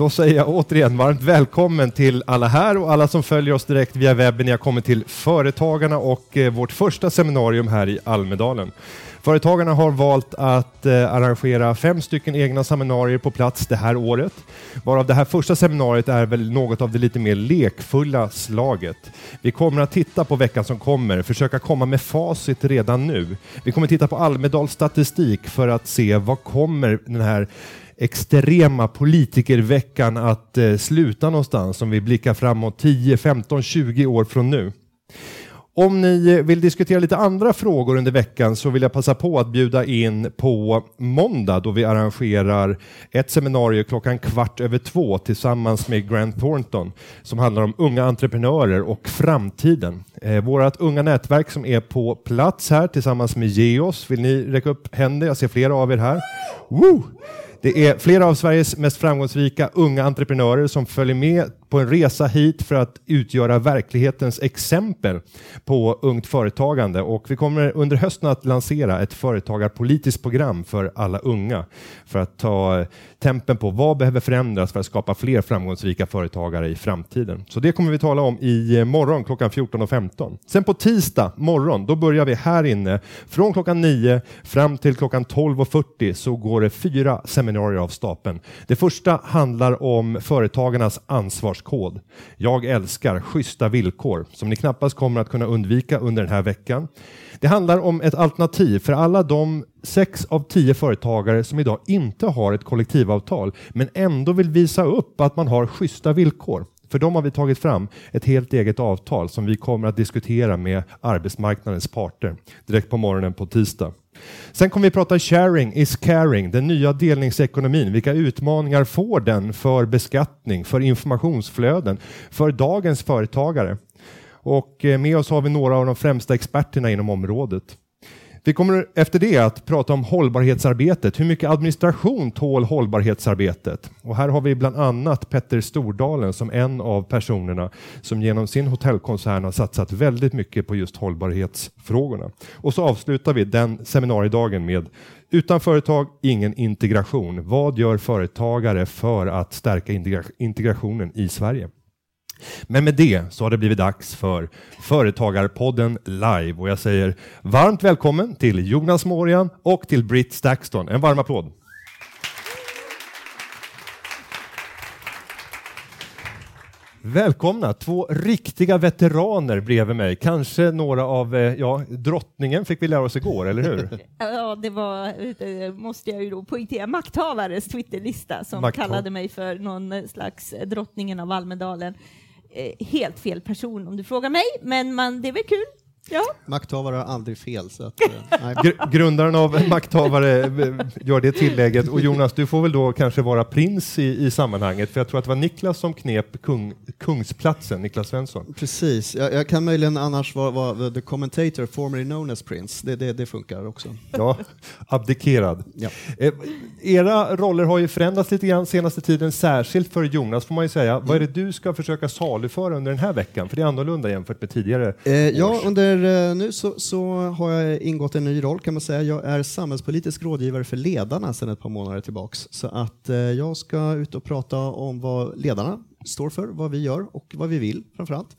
Då säger jag återigen varmt välkommen till alla här och alla som följer oss direkt via webben. Ni har kommit till Företagarna och eh, vårt första seminarium här i Almedalen. Företagarna har valt att eh, arrangera fem stycken egna seminarier på plats det här året. Varav det här första seminariet är väl något av det lite mer lekfulla slaget. Vi kommer att titta på veckan som kommer, försöka komma med facit redan nu. Vi kommer titta på Almedals statistik för att se vad kommer den här extrema politikerveckan att eh, sluta någonstans om vi blickar framåt 10, 15, 20 år från nu. Om ni vill diskutera lite andra frågor under veckan så vill jag passa på att bjuda in på måndag då vi arrangerar ett seminarium klockan kvart över två tillsammans med Grant Thornton som handlar om unga entreprenörer och framtiden. Eh, vårat unga nätverk som är på plats här tillsammans med Geos. Vill ni räcka upp händer? Jag ser flera av er här. Woo! Det är flera av Sveriges mest framgångsrika unga entreprenörer som följer med på en resa hit för att utgöra verklighetens exempel på ungt företagande och vi kommer under hösten att lansera ett företagarpolitiskt program för alla unga för att ta tempen på vad behöver förändras för att skapa fler framgångsrika företagare i framtiden. Så det kommer vi tala om i eh, morgon klockan 14.15. Sen på tisdag morgon, då börjar vi här inne från klockan 9 fram till klockan 12.40 så går det fyra seminarier av stapeln. Det första handlar om företagarnas ansvarskod. Jag älskar schyssta villkor som ni knappast kommer att kunna undvika under den här veckan. Det handlar om ett alternativ för alla de sex av tio företagare som idag inte har ett kollektivavtal men ändå vill visa upp att man har schyssta villkor. För dem har vi tagit fram ett helt eget avtal som vi kommer att diskutera med arbetsmarknadens parter direkt på morgonen på tisdag. Sen kommer vi prata sharing is caring, den nya delningsekonomin. Vilka utmaningar får den för beskattning, för informationsflöden, för dagens företagare? Och eh, med oss har vi några av de främsta experterna inom området. Vi kommer efter det att prata om hållbarhetsarbetet. Hur mycket administration tål hållbarhetsarbetet? Och här har vi bland annat Petter Stordalen som en av personerna som genom sin hotellkoncern har satsat väldigt mycket på just hållbarhetsfrågorna. Och så avslutar vi den seminariedagen med utan företag, ingen integration. Vad gör företagare för att stärka integrationen i Sverige? Men med det så har det blivit dags för Företagarpodden live och jag säger varmt välkommen till Jonas Morian och till Britt Stakston. En varm applåd. Välkomna, två riktiga veteraner bredvid mig. Kanske några av, eh, ja, drottningen fick vi lära oss igår, eller hur? Ja, det var, eh, måste jag ju då poängtera, makthavares Twitterlista som Makthav- kallade mig för någon slags drottningen av Almedalen. Eh, helt fel person om du frågar mig, men man, det är väl kul. Ja. Makthavare har aldrig fel. Så att, eh, nej. Gr- grundaren av Makthavare eh, gör det tillägget. Och Jonas, du får väl då kanske vara prins i, i sammanhanget, för jag tror att det var Niklas som knep kung, kungsplatsen, Niklas Svensson. Precis, jag, jag kan möjligen annars vara, vara the commentator, formerly known as Prince. Det, det, det funkar också. Ja, abdikerad. Ja. Eh, era roller har ju förändrats lite grann senaste tiden, särskilt för Jonas får man ju säga. Vad är det du ska försöka saluföra under den här veckan? För det är annorlunda jämfört med tidigare. Eh, ja, under, eh, nu så, så har jag ingått en ny roll kan man säga. Jag är samhällspolitisk rådgivare för ledarna sedan ett par månader tillbaks. Så att eh, jag ska ut och prata om vad ledarna står för, vad vi gör och vad vi vill framförallt.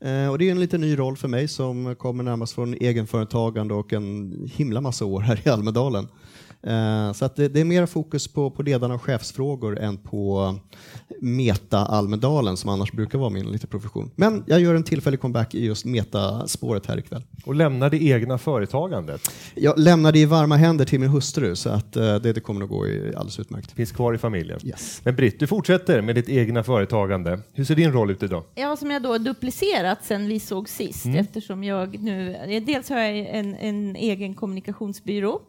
Eh, och det är en lite ny roll för mig som kommer närmast från egenföretagande och en himla massa år här i Almedalen. Eh, Så att det, det är mer fokus på, på ledarna och chefsfrågor än på meta-Almedalen som annars brukar vara min lite profession. Men jag gör en tillfällig comeback i just meta-spåret här ikväll. Och lämnar det egna företagandet. Jag lämnar det i varma händer till min hustru så att eh, det, det kommer nog gå i alldeles utmärkt. Finns kvar i familjen. Yes. Men Britt, du fortsätter med ditt egna företagande. Hur ser din roll ut idag? Ja, som jag då duplicerat sen vi såg sist eftersom jag nu, eh, dels har jag en, en egen kommunikationsbyrå.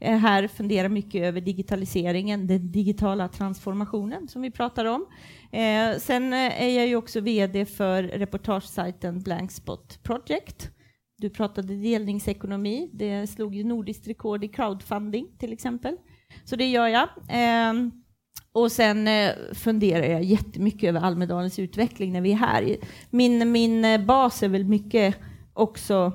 Eh, här funderar mycket över digitaliseringen, den digitala transformationen som vi pratar om. Eh, sen eh, är jag ju också VD för reportagesajten Blankspot Project. Du pratade delningsekonomi, det slog ju nordiskt rekord i crowdfunding till exempel. Så det gör jag. Eh, Och sen eh, funderar jag jättemycket över Almedalens utveckling när vi är här. Min, min eh, bas är väl mycket också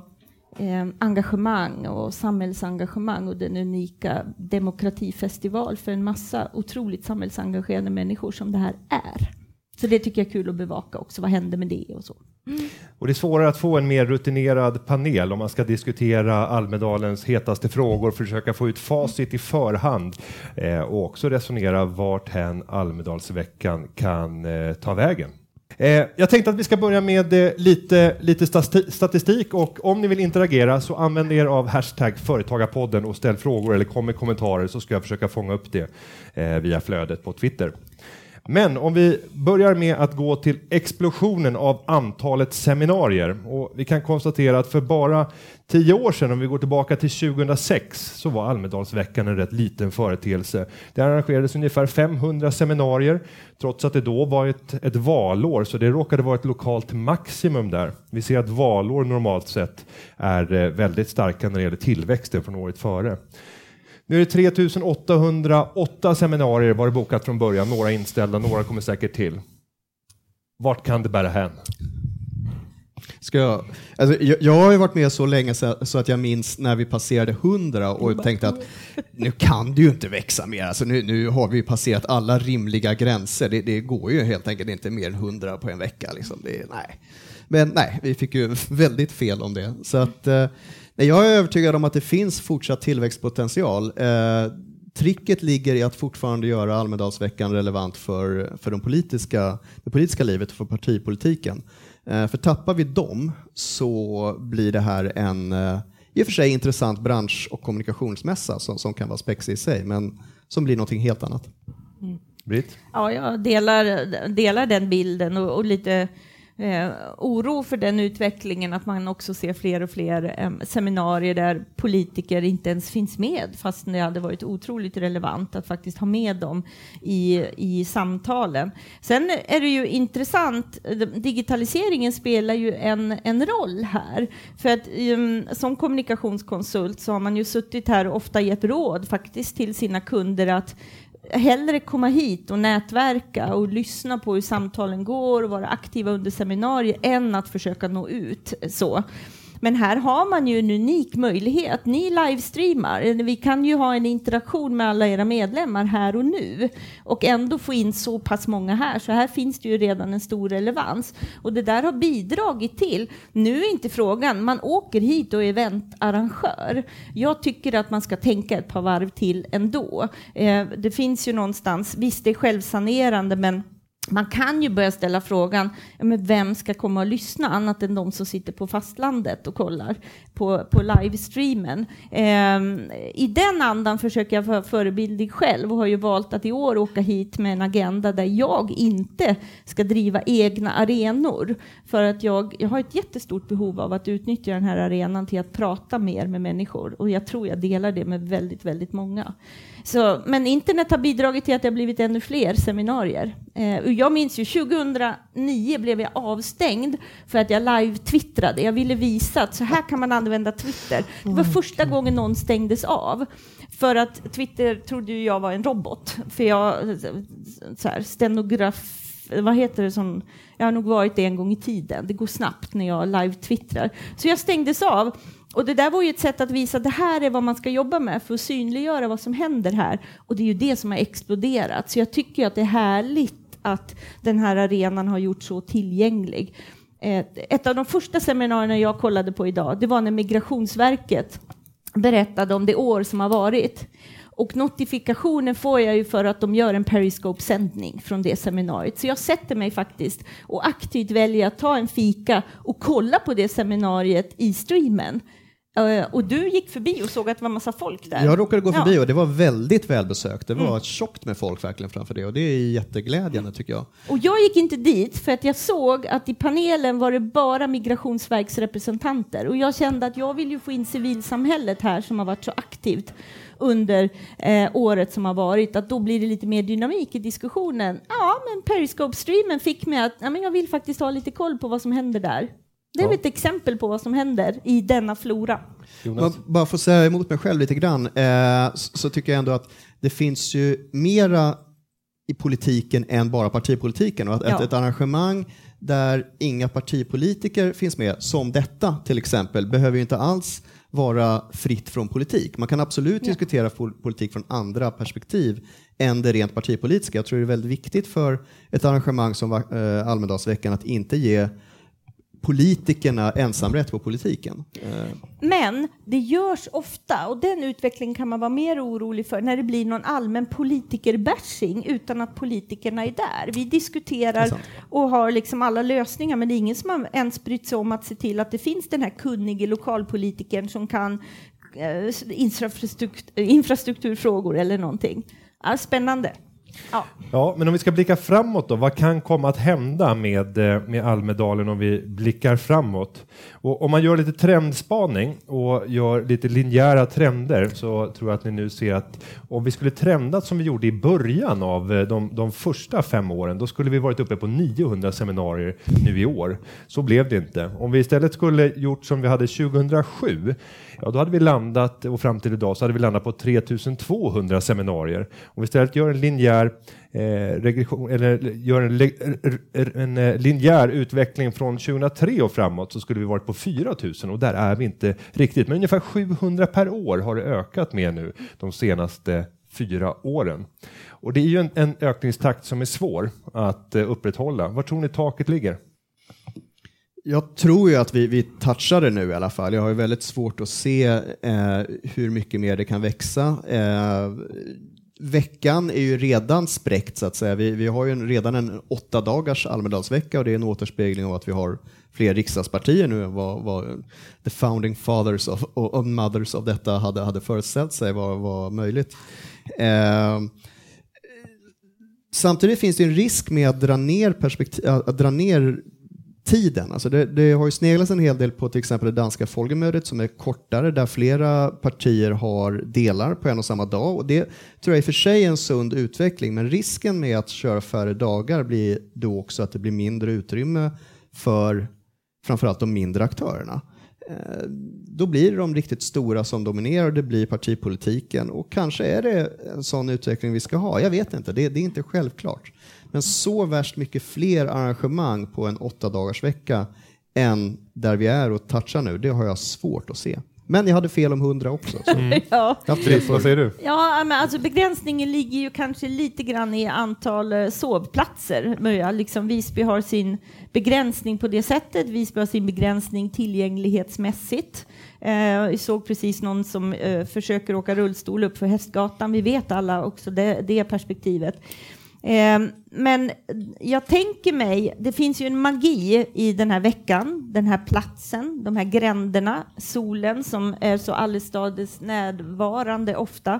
eh, engagemang och samhällsengagemang och den unika demokratifestival för en massa otroligt samhällsengagerade människor som det här är. Så det tycker jag är kul att bevaka också. Vad händer med det och så. Mm. Och det är svårare att få en mer rutinerad panel om man ska diskutera Almedalens hetaste frågor, försöka få ut facit i förhand eh, och också resonera vart hän Almedalsveckan kan eh, ta vägen. Eh, jag tänkte att vi ska börja med eh, lite, lite stati- statistik och om ni vill interagera så använd er av hashtag Företagarpodden och ställ frågor eller kom med kommentarer så ska jag försöka fånga upp det eh, via flödet på Twitter. Men om vi börjar med att gå till explosionen av antalet seminarier och vi kan konstatera att för bara tio år sedan, om vi går tillbaka till 2006, så var Almedalsveckan en rätt liten företeelse. Det arrangerades ungefär 500 seminarier, trots att det då var ett, ett valår, så det råkade vara ett lokalt maximum där. Vi ser att valår normalt sett är eh, väldigt starka när det gäller tillväxten från året före. Nu är det 3808 seminarier var det bokat från början, några inställda, några kommer säkert till. Vart kan det bära hän? Ska jag, alltså, jag, jag har ju varit med så länge så, så att jag minns när vi passerade 100 och tänkte att nu kan det ju inte växa mer. Alltså, nu, nu har vi ju passerat alla rimliga gränser. Det, det går ju helt enkelt inte mer än 100 på en vecka. Liksom. Det, nej. Men nej, vi fick ju väldigt fel om det. Så att, eh, nej, jag är övertygad om att det finns fortsatt tillväxtpotential. Eh, tricket ligger i att fortfarande göra Almedalsveckan relevant för, för de politiska, det politiska livet och för partipolitiken. Eh, för tappar vi dem så blir det här en eh, i och för sig intressant bransch och kommunikationsmässa som, som kan vara spexig i sig, men som blir någonting helt annat. Britt? Ja, jag delar, delar den bilden och, och lite eh, oro för den utvecklingen, att man också ser fler och fler eh, seminarier där politiker inte ens finns med, fast det hade varit otroligt relevant att faktiskt ha med dem i, i samtalen. Sen är det ju intressant, eh, digitaliseringen spelar ju en, en roll här. För att um, som kommunikationskonsult så har man ju suttit här och ofta gett råd faktiskt till sina kunder att hellre komma hit och nätverka och lyssna på hur samtalen går och vara aktiva under seminarier än att försöka nå ut. så. Men här har man ju en unik möjlighet. Ni livestreamar. Vi kan ju ha en interaktion med alla era medlemmar här och nu och ändå få in så pass många här. Så här finns det ju redan en stor relevans och det där har bidragit till. Nu är inte frågan. Man åker hit och är eventarrangör. Jag tycker att man ska tänka ett par varv till ändå. Eh, det finns ju någonstans. Visst, det är självsanerande, men man kan ju börja ställa frågan, men vem ska komma och lyssna annat än de som sitter på fastlandet och kollar på, på livestreamen. Ehm, I den andan försöker jag vara förebildig själv och har ju valt att i år åka hit med en agenda där jag inte ska driva egna arenor. För att jag, jag har ett jättestort behov av att utnyttja den här arenan till att prata mer med människor och jag tror jag delar det med väldigt, väldigt många. Så, men internet har bidragit till att det har blivit ännu fler seminarier. Eh, jag minns ju 2009 blev jag avstängd för att jag live-twittrade. Jag ville visa att så här kan man använda Twitter. Det var första gången någon stängdes av. För att Twitter trodde ju jag var en robot. För jag, så här, stenograf vad heter det som, jag har nog varit det en gång i tiden. Det går snabbt när jag live-twittrar. Så jag stängdes av. Och det där var ju ett sätt att visa att det här är vad man ska jobba med för att synliggöra vad som händer här. Och det är ju det som har exploderat. Så jag tycker att det är härligt att den här arenan har gjorts så tillgänglig. Eh, ett av de första seminarierna jag kollade på idag, det var när Migrationsverket berättade om det år som har varit. Och notifikationen får jag ju för att de gör en Periscope-sändning från det seminariet. Så jag sätter mig faktiskt och aktivt väljer att ta en fika och kolla på det seminariet i streamen. Eh, och du gick förbi och såg att det var massa folk där. Jag råkade gå förbi Ja. och det var väldigt välbesökt. Det var Mm. tjockt med folk verkligen framför det och det är jätteglädjande tycker jag. Och jag gick inte dit för att jag såg att i panelen var det bara migrationsverksrepresentanter och jag kände att jag vill ju få in civilsamhället här som har varit så aktivt under eh, året som har varit, att då blir det lite mer dynamik i diskussionen. Ja, men Periscope-streamen fick mig att ja, men jag vill faktiskt ha lite koll på vad som händer där. Det är Ja. ett exempel på vad som händer i denna flora. Jonas? Bara- för att säga emot mig själv lite grann, eh, så, så tycker jag ändå att det finns ju mera i politiken än bara partipolitiken. Och att Ja. ett, ett arrangemang där inga partipolitiker finns med, som detta till exempel, behöver ju inte alls vara fritt från politik. Man kan absolut Ja. diskutera pol- politik från andra perspektiv än det rent partipolitiska. Jag tror det är väldigt viktigt för ett arrangemang som eh, Almedalsveckan att inte ge politikerna ensamrätt på politiken. Eh, Men det görs ofta, och den utvecklingen kan man vara mer orolig för, när det blir någon allmän politikerbashing utan att politikerna är där. Vi diskuterar och har liksom alla lösningar, men det är ingen som har ens brytt sig om att se till att det finns den här kunnige lokalpolitikern som kan eh, infrastruktur, infrastrukturfrågor eller någonting. Ja, spännande. Ja. Ja, men om vi ska blicka framåt då, vad kan komma att hända med, eh, med Almedalen om vi blickar framåt? Och om man gör lite trendspaning och gör lite linjära trender så tror jag att ni nu ser att om vi skulle trendat som vi gjorde i början av eh, de, de första fem åren, då skulle vi varit uppe på 900 seminarier nu i år. Så blev det inte. Om vi istället skulle gjort som vi hade 2007, ja då hade vi landat, och fram till idag så hade vi landat på 3200 seminarier. Om vi istället gör en linjär eh, regression, eller gör en, en eh, linjär utveckling från 2003 och framåt så skulle vi varit på 4000 och där är vi inte riktigt. Men ungefär 700 per år har det ökat med nu de senaste fyra åren. Och det är ju en, en ökningstakt som är svår att eh, upprätthålla. Var tror ni taket ligger? Jag tror ju att vi, vi touchar det nu i alla fall. Jag har ju väldigt svårt att se eh, hur mycket mer det kan växa. Eh, veckan är ju redan spräckt så att säga. Vi, vi har ju en, redan en åtta dagars Almedalsvecka och det är en återspegling av att vi har fler riksdagspartier nu än vad, vad the founding fathers of, och mothers av detta hade, hade föreställt sig var, var möjligt. Eh, Samtidigt finns det en risk med att dra ner, perspektiv, att dra ner tiden. Alltså det, det har ju sneglats en hel del på till exempel det danska folkmötet som är kortare där flera partier har delar på en och samma dag. Och det tror jag i och för sig är en sund utveckling men risken med att köra färre dagar blir då också att det blir mindre utrymme för framförallt de mindre aktörerna. Eh, då blir det de riktigt stora som dominerar, och det blir partipolitiken och kanske är det en sån utveckling vi ska ha. Jag vet inte, det, det är inte självklart. Men så värst mycket fler arrangemang på en åtta dagars vecka än där vi är och touchar nu, det har jag svårt att se. Men jag hade fel om hundra också. Så. Ja. Vad säger du? Ja, men alltså begränsningen ligger ju kanske lite grann i antal eh, sovplatser. Liksom Visby har sin begränsning på det sättet. Visby har sin begränsning tillgänglighetsmässigt. Eh, vi såg precis någon som eh, försöker åka rullstol upp för Hästgatan. Vi vet alla också det, det perspektivet. Eh, men jag tänker mig, det finns ju en magi i den här veckan, den här platsen, de här gränderna, solen som är så allestades närvarande ofta.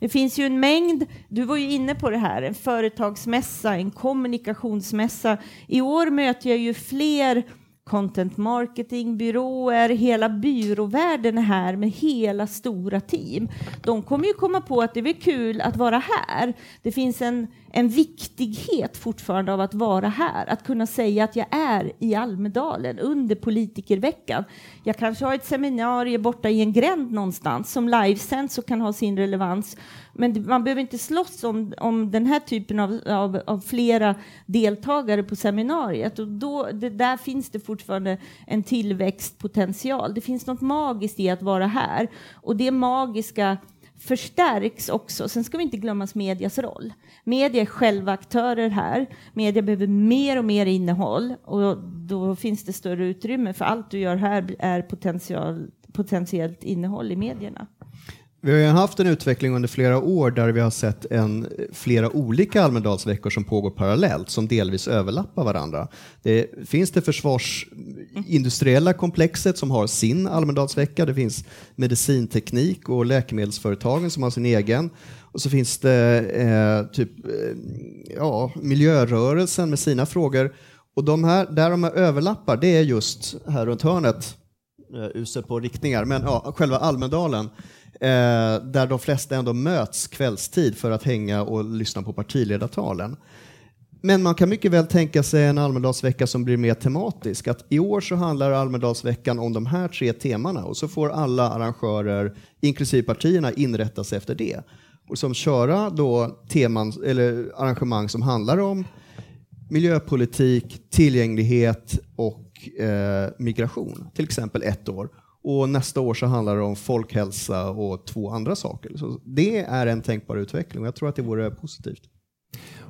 Det finns ju en mängd, du var ju inne på det här, en företagsmässa, en kommunikationsmässa. I år möter jag ju fler content marketing-byråer, hela byråvärlden är här med hela stora team. De kommer ju komma på att det är väl kul att vara här. Det finns en, en viktighet fortfarande av att vara här, att kunna säga att jag är i Almedalen under politikerveckan. Jag kanske har ett seminarium borta i en gränd någonstans som livesänds och kan ha sin relevans. Men man behöver inte slåss om, om den här typen av, av, av flera deltagare på seminariet. Och då, det, där finns det fortfarande en tillväxtpotential. Det finns något magiskt i att vara här. Och det magiska förstärks också. Sen ska vi inte glömma medias roll. Media är själva aktörer här. Media behöver mer och mer innehåll och då finns det större utrymme för allt du gör här är potentiellt innehåll i medierna. Vi har ju haft en utveckling under flera år där vi har sett en, flera olika Almedalsveckor som pågår parallellt, som delvis överlappar varandra. Det finns det försvarsindustriella komplexet som har sin Almedalsvecka, det finns medicinteknik och läkemedelsföretagen som har sin egen. Och så finns det eh, typ, eh, ja, miljörörelsen med sina frågor. Och de här, där de här överlappar, det är just här runt hörnet, eh, usel på riktningar, men ja, själva Almedalen, eh, där de flesta ändå möts kvällstid för att hänga och lyssna på partiledartalen. Men man kan mycket väl tänka sig en Almedalsvecka som blir mer tematisk. Att I år så handlar Almedalsveckan om de här tre temana och så får alla arrangörer, inklusive partierna, inrätta sig efter det. och som köra då teman eller arrangemang som handlar om miljöpolitik, tillgänglighet och eh, migration, till exempel ett år. Och nästa år så handlar det om folkhälsa och två andra saker. Så det är en tänkbar utveckling och jag tror att det vore positivt.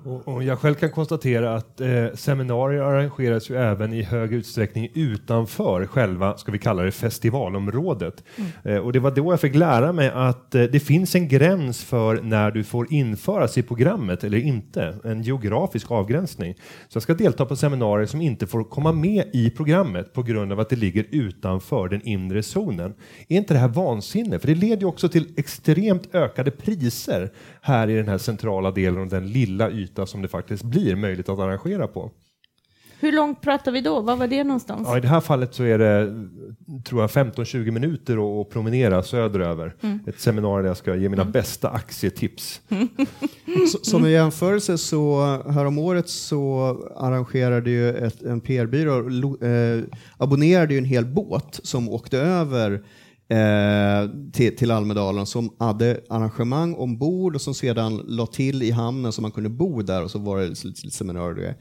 Och, och jag själv kan konstatera att eh, seminarier arrangeras ju även i hög utsträckning utanför själva, ska vi kalla det, festivalområdet. Mm. Eh, och det var då jag fick lära mig att eh, det finns en gräns för när du får införas i programmet eller inte, en geografisk avgränsning. Så jag ska delta på seminarier som inte får komma med i programmet på grund av att det ligger utanför den inre zonen. Är inte det här vansinne? För det leder ju också till extremt ökade priser här i den här centrala delen och den lilla ytan yta som det faktiskt blir möjligt att arrangera på. Hur långt pratar vi då? Var var det någonstans? Ja, I det här fallet så är det tror jag 15-20 minuter att promenera söderöver. Mm. Ett seminarium där jag ska ge mina mm. bästa aktietips. Mm. som en jämförelse så häromåret så arrangerade ju ett, en PR-byrå, eh, abonnerade ju en hel båt som åkte över eh, till, till Almedalen som hade arrangemang ombord och som sedan la till i hamnen så man kunde bo där och så var det lite, lite seminarier.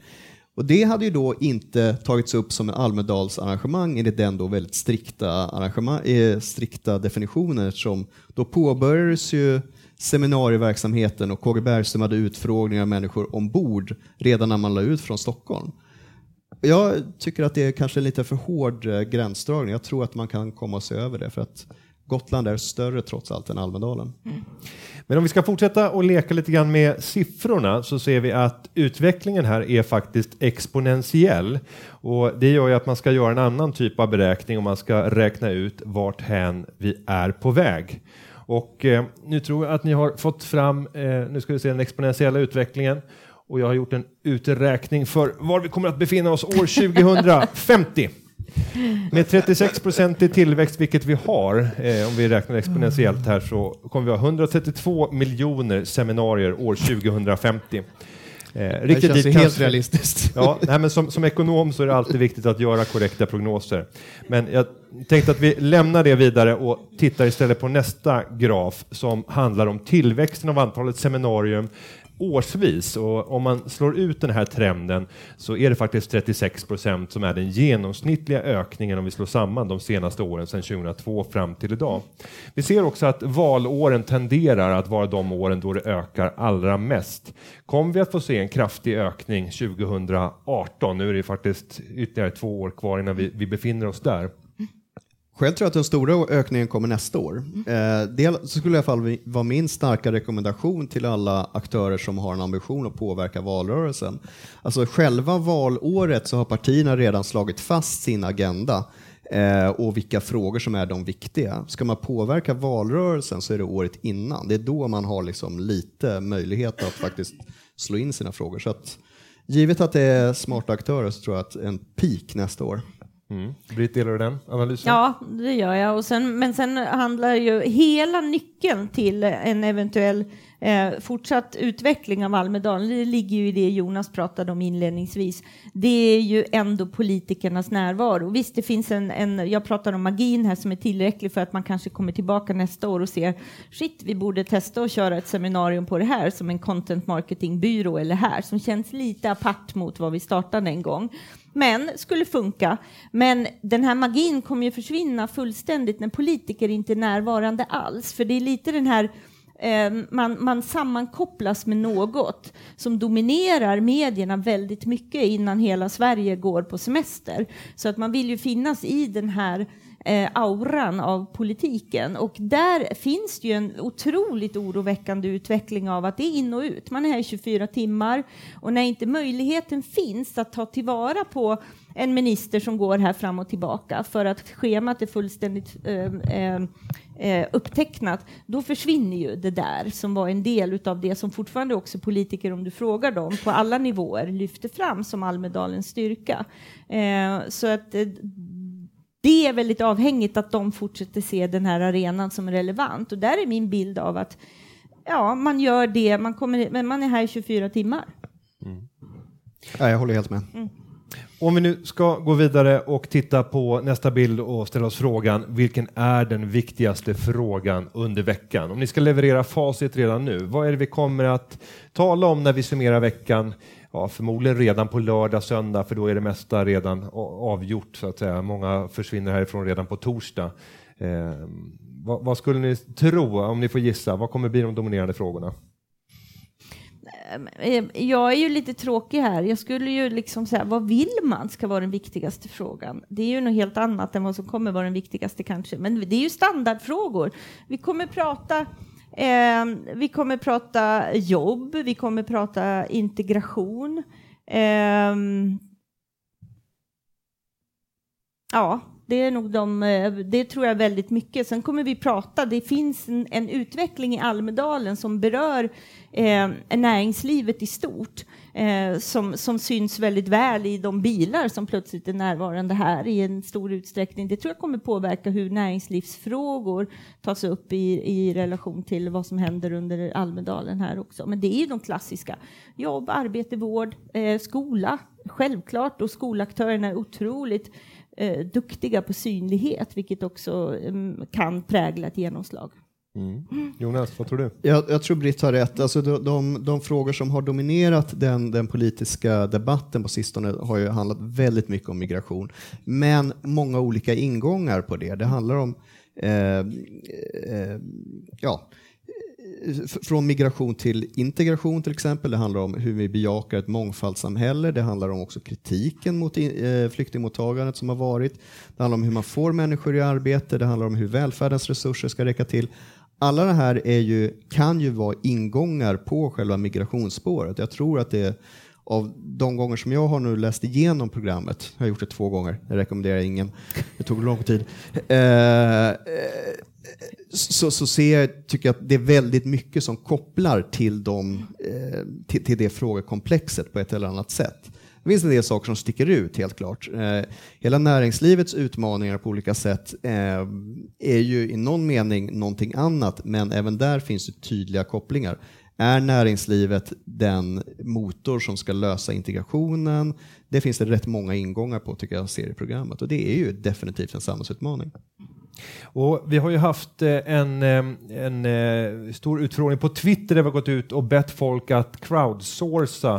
Och det hade ju då inte tagits upp som en Almedalsarrangemang enligt den då väldigt strikta, arrangemang, eh, strikta definitionen eftersom då påbörjades ju seminarieverksamheten och KG Bergström hade utfrågningar av människor ombord redan när man la ut från Stockholm. Jag tycker att det är kanske lite för hård eh, gränsdragning. Jag tror att man kan komma och se över det för att Gotland är större trots allt än Almedalen. Mm. Men om vi ska fortsätta och leka lite grann med siffrorna så ser vi att utvecklingen här är faktiskt exponentiell och det gör ju att man ska göra en annan typ av beräkning om man ska räkna ut vart hän vi är på väg. Och eh, nu tror jag att ni har fått fram, eh, nu ska vi se den exponentiella utvecklingen och jag har gjort en uträkning för var vi kommer att befinna oss år 2050. Med 36 procent i tillväxt, vilket vi har, eh, om vi räknar exponentiellt här, så kommer vi ha 132 miljoner seminarier år 2050. Eh, riktigt det känns helt kanske, realistiskt. Ja, nej, men som, som ekonom så är det alltid viktigt att göra korrekta prognoser. Men jag tänkte att vi lämnar det vidare och tittar istället på nästa graf som handlar om tillväxten av antalet seminarium årsvis och om man slår ut den här trenden så är det faktiskt 36 procent som är den genomsnittliga ökningen om vi slår samman de senaste åren sedan 2002 fram till idag. Vi ser också att valåren tenderar att vara de åren då det ökar allra mest. Kommer vi att få se en kraftig ökning 2018? Nu är det faktiskt ytterligare två år kvar innan vi, vi befinner oss där. Själv tror jag att den stora ökningen kommer nästa år. Mm. Eh, det skulle i alla fall vara min starka rekommendation till alla aktörer som har en ambition att påverka valrörelsen. Alltså själva valåret så har partierna redan slagit fast sin agenda eh, och vilka frågor som är de viktiga. Ska man påverka valrörelsen så är det året innan. Det är då man har liksom lite möjlighet att faktiskt slå in sina frågor. Så att, givet att det är smarta aktörer så tror jag att en peak nästa år. Mm. Britt, delar du den analysen? Ja, det gör jag. Och sen, men sen handlar ju hela nyckeln till en eventuell eh, fortsatt utveckling av Almedalen, det ligger ju i det Jonas pratade om inledningsvis. Det är ju ändå politikernas närvaro. Visst, det finns en, en, jag pratar om magin här som är tillräcklig för att man kanske kommer tillbaka nästa år och ser shit, vi borde testa att köra ett seminarium på det här som en content marketingbyrå eller här som känns lite apart mot vad vi startade en gång men skulle funka. Men den här magin kommer ju försvinna fullständigt när politiker inte är närvarande alls. För det är lite den här eh, man, man sammankopplas med något som dominerar medierna väldigt mycket innan hela Sverige går på semester. Så att man vill ju finnas i den här eh, auran av politiken. Och där finns det ju en otroligt oroväckande utveckling av att det är in och ut. Man är här i 24 timmar och när inte möjligheten finns att ta tillvara på en minister som går här fram och tillbaka för att schemat är fullständigt eh, eh, eh upptecknat, då försvinner ju det där som var en del av det som fortfarande också politiker, om du frågar dem, på alla nivåer lyfter fram som Almedalens styrka. Eh, så att eh, det är väldigt avhängigt att de fortsätter se den här arenan som relevant. Och där är min bild av att ja, man gör det, man, kommer, men man är här i 24 timmar. Mm. Ja, jag håller helt med. Mm. Om vi nu ska gå vidare och titta på nästa bild och ställa oss frågan vilken är den viktigaste frågan under veckan? Om ni ska leverera facit redan nu, vad är det vi kommer att tala om när vi summerar veckan? Ja, förmodligen redan på lördag, söndag, för då är det mesta redan avgjort så att säga. Många försvinner härifrån redan på torsdag. Eh, vad, vad, skulle ni tro, om ni får gissa, vad kommer bli de dominerande frågorna? Eh, eh, jag är ju lite tråkig här. Jag skulle ju liksom säga, vad vill man ska vara den viktigaste frågan? Det är ju något helt annat än vad som kommer vara den viktigaste kanske. Men det är ju standardfrågor. Vi kommer prata eh, vi kommer prata jobb, vi kommer prata integration. Eh, ja, det är nog de, eh, det tror jag väldigt mycket. Sen kommer vi prata, det finns en, en utveckling i Almedalen som berör eh, näringslivet i stort. Eh, som, som syns väldigt väl i de bilar som plötsligt är närvarande här i en stor utsträckning. Det tror jag kommer påverka hur näringslivsfrågor tas upp i, i relation till vad som händer under Almedalen här också. Men det är ju de klassiska. Jobb, arbete, vård, eh, skola, självklart. Och skolaktörerna är otroligt eh, duktiga på synlighet, vilket också mm, kan prägla ett genomslag. Mm. Jonas, vad tror du? Jag, jag tror Britt har rätt. Alltså de, de, de, frågor som har dominerat den, den politiska debatten på sistone har ju handlat väldigt mycket om migration. Men många olika ingångar på det. Det handlar om eh, eh, ja, från migration till integration till exempel. Det handlar om hur vi bejakar ett mångfaldssamhälle. Det handlar om också kritiken mot eh, flyktingmottagandet som har varit. Det handlar om hur man får människor i arbete. Det handlar om hur välfärdens resurser ska räcka till. Alla det här är ju, kan ju vara ingångar på själva migrationsspåret. Jag tror att det av de gånger som jag har nu läst igenom programmet, jag har gjort det två gånger, jag rekommenderar ingen, det tog lång tid, eh, så, så ser jag, tycker jag att det är väldigt mycket som kopplar till, dem, eh, till, till det frågekomplexet på ett eller annat sätt. Det finns en del saker som sticker ut helt klart. Eh, hela näringslivets utmaningar på olika sätt eh, är ju i någon mening någonting annat, men även där finns det tydliga kopplingar. Är näringslivet den motor som ska lösa integrationen? Det finns det rätt många ingångar på tycker jag ser i programmet och det är ju definitivt en samhällsutmaning. Och vi har ju haft eh, en, eh, en, eh, stor utfrågning på Twitter där vi har gått ut och bett folk att crowdsourca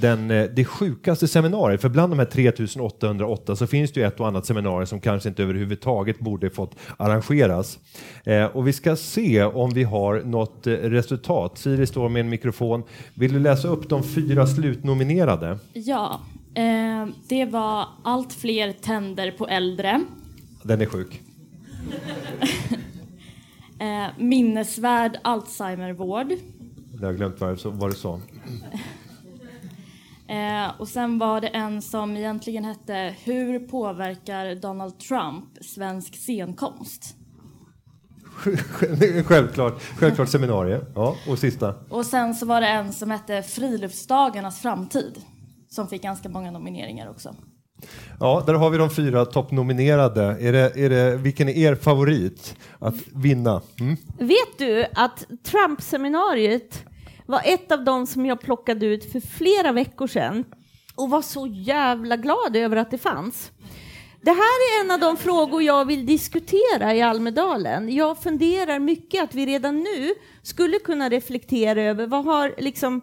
den, det sjukaste seminariet. För bland de här 3808 så finns det ju ett och annat seminarium som kanske inte överhuvudtaget borde fått arrangeras. Och vi ska se om vi har något resultat. Siri står med en mikrofon. Vill du läsa upp de fyra slutnominerade? Ja, det var allt fler tänder på äldre. Den är sjuk. eh, minnesvärd Alzheimervård. Jag har glömt vad, du sa. Eh, och sen var det en som egentligen hette Hur påverkar Donald Trump svensk scenkonst? självklart, självklart seminarium. Ja, och sista. Och sen så var det en som hette Friluftsdagarnas framtid som fick ganska många nomineringar också. Ja, där har vi de fyra toppnominerade. Är det, är det, vilken är er favorit att vinna? Mm? Vet du att Trump-seminariet var ett av de som jag plockade ut för flera veckor sedan och var så jävla glad över att det fanns. Det här är en av de frågor jag vill diskutera i Almedalen. Jag funderar mycket att vi redan nu skulle kunna reflektera över vad har liksom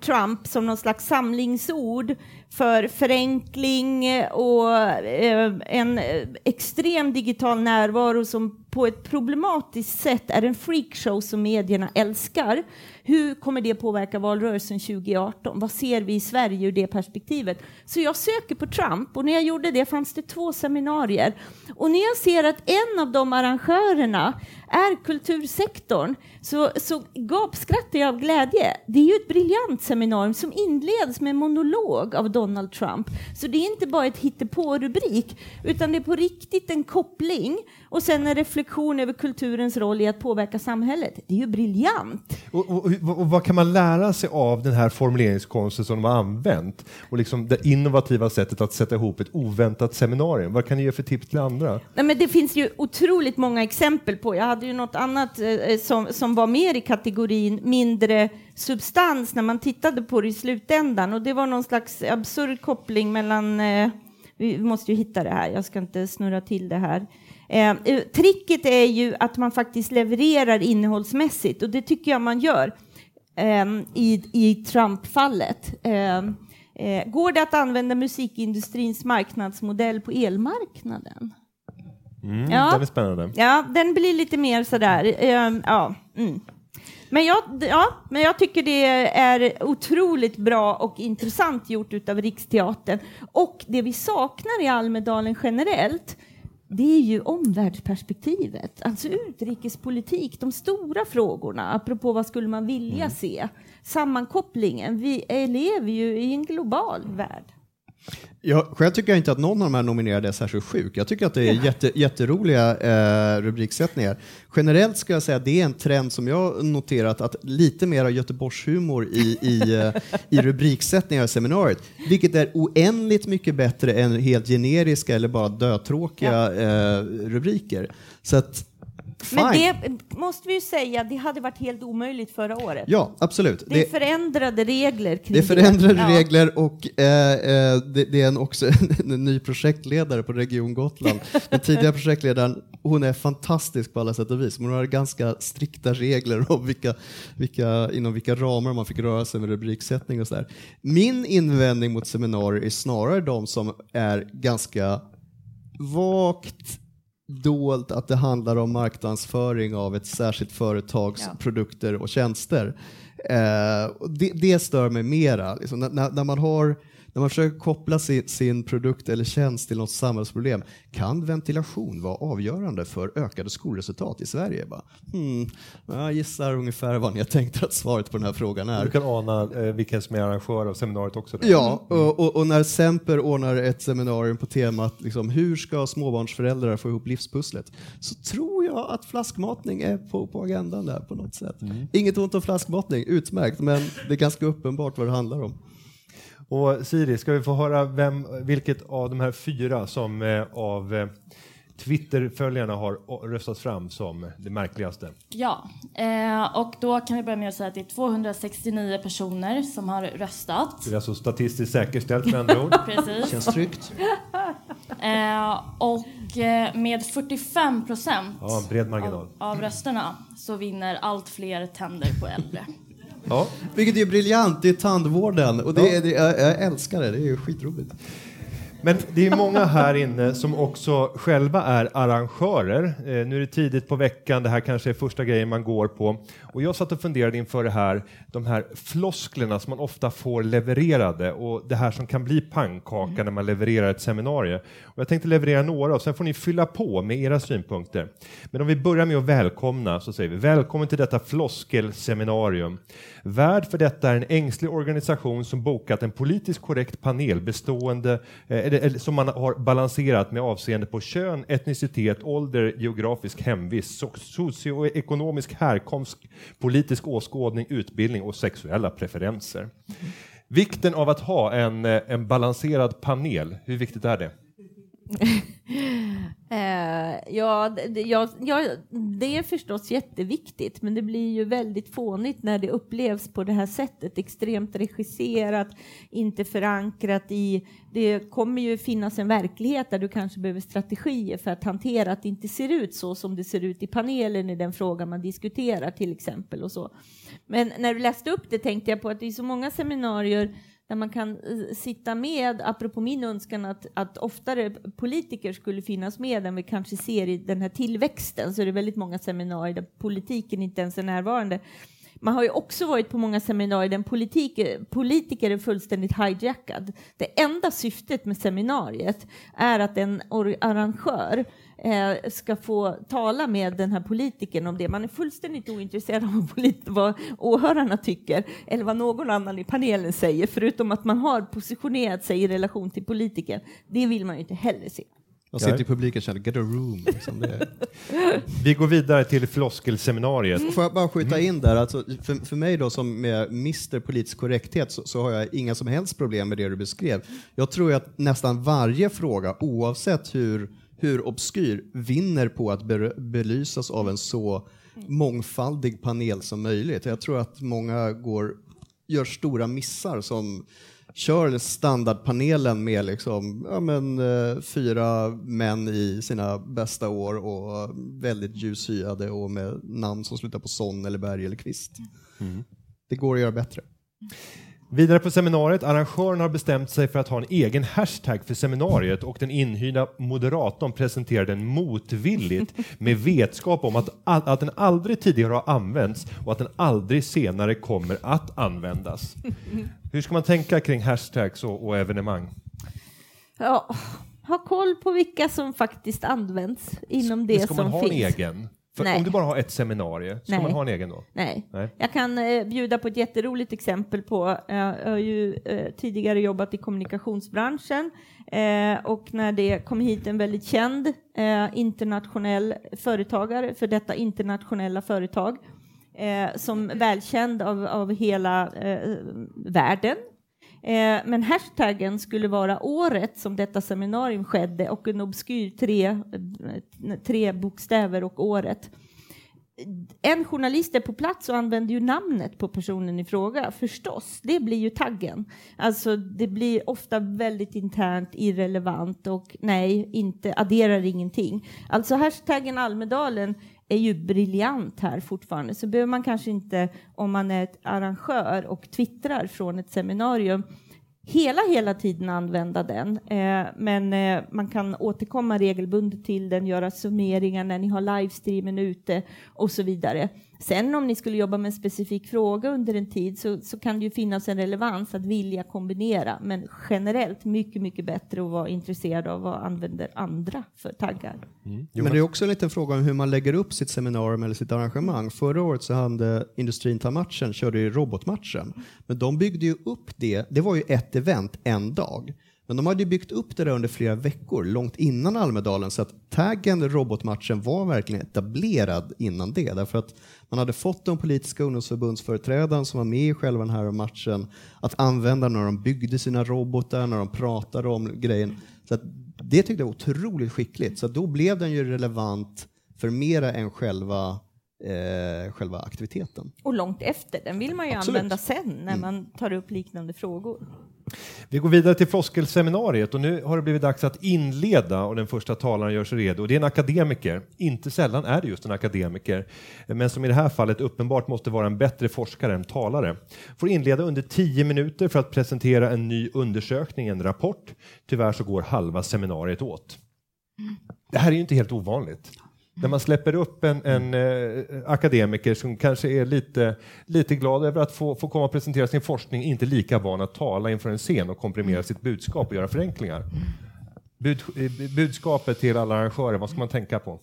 Trump som någon slags samlingsord för förenkling och eh, en eh, extrem digital närvaro som på ett problematiskt sätt är en freakshow som medierna älskar. Hur kommer det påverka valrörelsen 2018? Vad ser vi i Sverige ur det perspektivet? Så jag söker på Trump och när jag gjorde det fanns det två seminarier. Och när jag ser att en av de arrangörerna är kultursektorn så, så gapskrattar jag av glädje. Det är ju ett briljant seminarium som inleds med en monolog av Donald Trump. Så det är inte bara ett hittepå-rubrik utan det är på riktigt en koppling och sen en reflektion över kulturens roll i att påverka samhället. Det är ju briljant. Och, och, och, vad kan man lära sig av den här formuleringskonsten som de har använt? Och liksom det innovativa sättet att sätta ihop ett oväntat seminarium. Vad kan ni ge för tips till andra? Nej, men det finns ju otroligt många exempel på. Jag hade hade ju något annat eh, eh, som, som var mer i kategorin mindre substans när man tittade på det i slutändan och det var någon slags absurd koppling mellan eh, vi måste ju hitta det här, jag ska inte snurra till det här. Eh, eh tricket är ju att man faktiskt levererar innehållsmässigt och det tycker jag man gör eh, i, i Trump-fallet. Eh, eh, går det att använda musikindustrins marknadsmodell på elmarknaden? Mm, Ja. Den är spännande. Ja, den blir lite mer sådär. Eh, ja. Mm. Men, jag, ja, men jag tycker det är otroligt bra och intressant gjort utav Riksteatern. Och det vi saknar i Almedalen generellt, det är ju omvärldsperspektivet. Alltså utrikespolitik, de stora frågorna, apropå vad skulle man vilja se. Sammankopplingen, vi lever ju i en global värld. Jag, själv tycker jag inte att någon av de här nominerade är särskilt sjuk. Jag tycker att det är jätte, jätteroliga eh, rubriksättningar. Generellt ska jag säga att det är en trend som jag noterat att lite mer av Göteborgshumor i, i, eh, i rubriksättningar i seminariet, vilket är oändligt mycket bättre än helt generiska eller bara dötråkiga eh, rubriker. Så att, fine. Men det måste vi ju säga, det hade varit helt omöjligt förra året. Ja, absolut. Det är förändrade regler kring Det förändrade Ja. regler och eh, eh, det, det är en också en ny projektledare på Region Gotland. Den tidigare projektledaren, hon är fantastisk på alla sätt och vis. Men hon har ganska strikta regler om vilka, vilka, inom vilka ramar man fick röra sig med rubriksättning och sådär. Min invändning mot seminarier är snarare de som är ganska vagt dolt att det handlar om marknadsföring av ett särskilt företags Ja. produkter och tjänster. Eh, det, det stör mig mera. Liksom, när, när man har när man försöker koppla sin, sin produkt eller tjänst till något samhällsproblem, kan ventilation vara avgörande för ökade skolresultat i Sverige? Bara, hmm, jag gissar ungefär vad ni har tänkt att svaret på den här frågan är. Du kan ana eh, vilken som är arrangör av seminariet också. där. Ja, och, och, och när Semper ordnar ett seminarium på temat liksom, hur ska småbarnsföräldrar få ihop livspusslet så tror jag att flaskmatning är på, på agendan där på något sätt. Inget ont om flaskmatning, utmärkt, men det är ganska uppenbart vad det handlar om. Och Siri, ska vi få höra vem, vilket av de här fyra som eh, av eh, Twitter-följarna har o- röstats fram som det märkligaste? Ja, eh, och då kan vi börja med att säga att det är 269 personer som har röstat. Det är alltså statistiskt säkerställt med andra ord. Precis. Känns tryggt. Eh, och eh, med 45 procent Ja, en bred marginal. av, av rösterna så vinner allt fler tänder på äldre. Ja. Vilket är briljant, det är tandvården och det, är- det, jag, jag älskar det, det är skitroligt. Men det är många här inne som också själva är arrangörer. Eh, nu är det tidigt på veckan, det här kanske är första grejen man går på. Och jag satt och funderade inför det här, de här flosklerna som man ofta får levererade och det här som kan bli pannkaka när man levererar ett seminarium. Och jag tänkte leverera några och sen får ni fylla på med era synpunkter. Men om vi börjar med att välkomna så säger vi välkommen till detta floskelseminarium. Värd för detta är en ängslig organisation som bokat en politiskt korrekt panel bestående eh, eller, eller, som man har balanserat med avseende på kön, etnicitet, ålder, geografisk hemvist, socioekonomisk härkomst, politisk åskådning, utbildning och sexuella preferenser. Vikten av att ha en, eh, en balanserad panel, hur viktigt är det? Eh, ja, det, ja, ja, det är förstås jätteviktigt, men det blir ju väldigt fånigt när det upplevs på det här sättet. Extremt regisserat, inte förankrat i... Det kommer ju finnas en verklighet där du kanske behöver strategier för att hantera att det inte ser ut så som det ser ut i panelen i den fråga man diskuterar till exempel och så. Men när du läste upp det tänkte jag på att det är så många seminarier där man kan sitta med, apropå min önskan att, att oftare politiker skulle finnas med än vi kanske ser i den här tillväxten, så är det väldigt många seminarier där politiken inte ens är närvarande. Man har ju också varit på många seminarier där politik, politiker är fullständigt hijackad. Det enda syftet med seminariet är att en arrangör eh, ska få tala med den här politikern om det. Man är fullständigt ointresserad av vad, åhörarna tycker eller vad någon annan i panelen säger, förutom att man har positionerat sig i relation till politikern. Det vill man ju inte heller se. Jag sitter i publiken och känner get a room. Liksom det. Vi går vidare till floskelseminariet. Får jag bara skjuta in där, alltså, för, för mig då som med Mr politisk korrekthet så, så har jag inga som helst problem med det du beskrev. Jag tror att nästan varje fråga, oavsett hur hur obskyr vinner på att be- belysas av en så mångfaldig panel som möjligt. Jag tror att många går, gör stora missar som kör standardpanelen med liksom, ja, men, eh, fyra män i sina bästa år och väldigt ljushyade och med namn som slutar på son eller berg eller kvist. Det går att göra bättre. Vidare på seminariet, arrangören har bestämt sig för att ha en egen hashtag för seminariet och den inhyrda moderatorn presenterar den motvilligt med vetskap om att, att den aldrig tidigare har använts och att den aldrig senare kommer att användas. Hur ska man tänka kring hashtags och, och evenemang? Ja, ha koll på vilka som faktiskt används inom det ska man som ha finns. en egen? För Nej. om du bara har ett seminarium, ska Nej. man ha en egen då? Nej. Nej. Jag kan eh, bjuda på ett jätteroligt exempel på, eh, jag har ju eh, tidigare jobbat i kommunikationsbranschen eh, och när det kom hit en väldigt känd eh, internationell företagare för detta internationella företag eh, som välkänd av, av hela världen. Eh, men hashtaggen skulle vara året som detta seminarium skedde och en obskyr tre, eh, tre bokstäver och året en journalist är på plats och använder ju namnet på personen i fråga, förstås. Det blir ju taggen. Alltså, det blir ofta väldigt internt, irrelevant och nej, inte, adderar ingenting. Alltså hashtaggen Almedalen är ju briljant här fortfarande, så behöver man kanske inte, om man är ett arrangör och twittrar från ett seminarium, hela, hela tiden använda den. Eh, men eh, man kan återkomma regelbundet till den, göra summeringar när ni har livestreamen ute och så vidare. Sen om ni skulle jobba med en specifik fråga under en tid så, så kan det ju finnas en relevans att vilja kombinera. Men generellt mycket, mycket bättre att vara intresserad av vad använder andra för taggar. Men det är också en liten fråga om hur man lägger upp sitt seminarium eller sitt arrangemang. Förra året så hade Industrin tar matchen, körde ju robotmatchen. Men de byggde ju upp det, det var ju ett event en dag. Men de hade ju byggt upp det där under flera veckor, långt innan Almedalen, så att taggen robotmatchen var verkligen etablerad innan det. Därför att man hade fått de politiska ungdomsförbundsföreträdaren som var med i själva den här matchen att använda när de byggde sina robotar, när de pratade om grejen. Så det tyckte jag var otroligt skickligt. Så då blev den ju relevant för mera än själva, eh, själva aktiviteten. Och långt efter, den vill man ju Absolut. använda sen när man tar upp liknande frågor. Vi går vidare till floskelseminariet och nu har det blivit dags att inleda och den första talaren gör sig redo. Det är en akademiker. Inte sällan är det just en akademiker, men som i det här fallet uppenbart måste vara en bättre forskare än talare. Får inleda under 10 minuter för att presentera en ny undersökning, en rapport. Tyvärr så går halva seminariet åt. Det här är ju inte helt ovanligt. När man släpper upp en, en eh, akademiker som kanske är lite, lite glad över att få, få komma och presentera sin forskning, inte lika van att tala inför en scen och komprimera sitt budskap och göra förenklingar. Bud, eh, budskapet till alla arrangörer, vad ska man tänka på?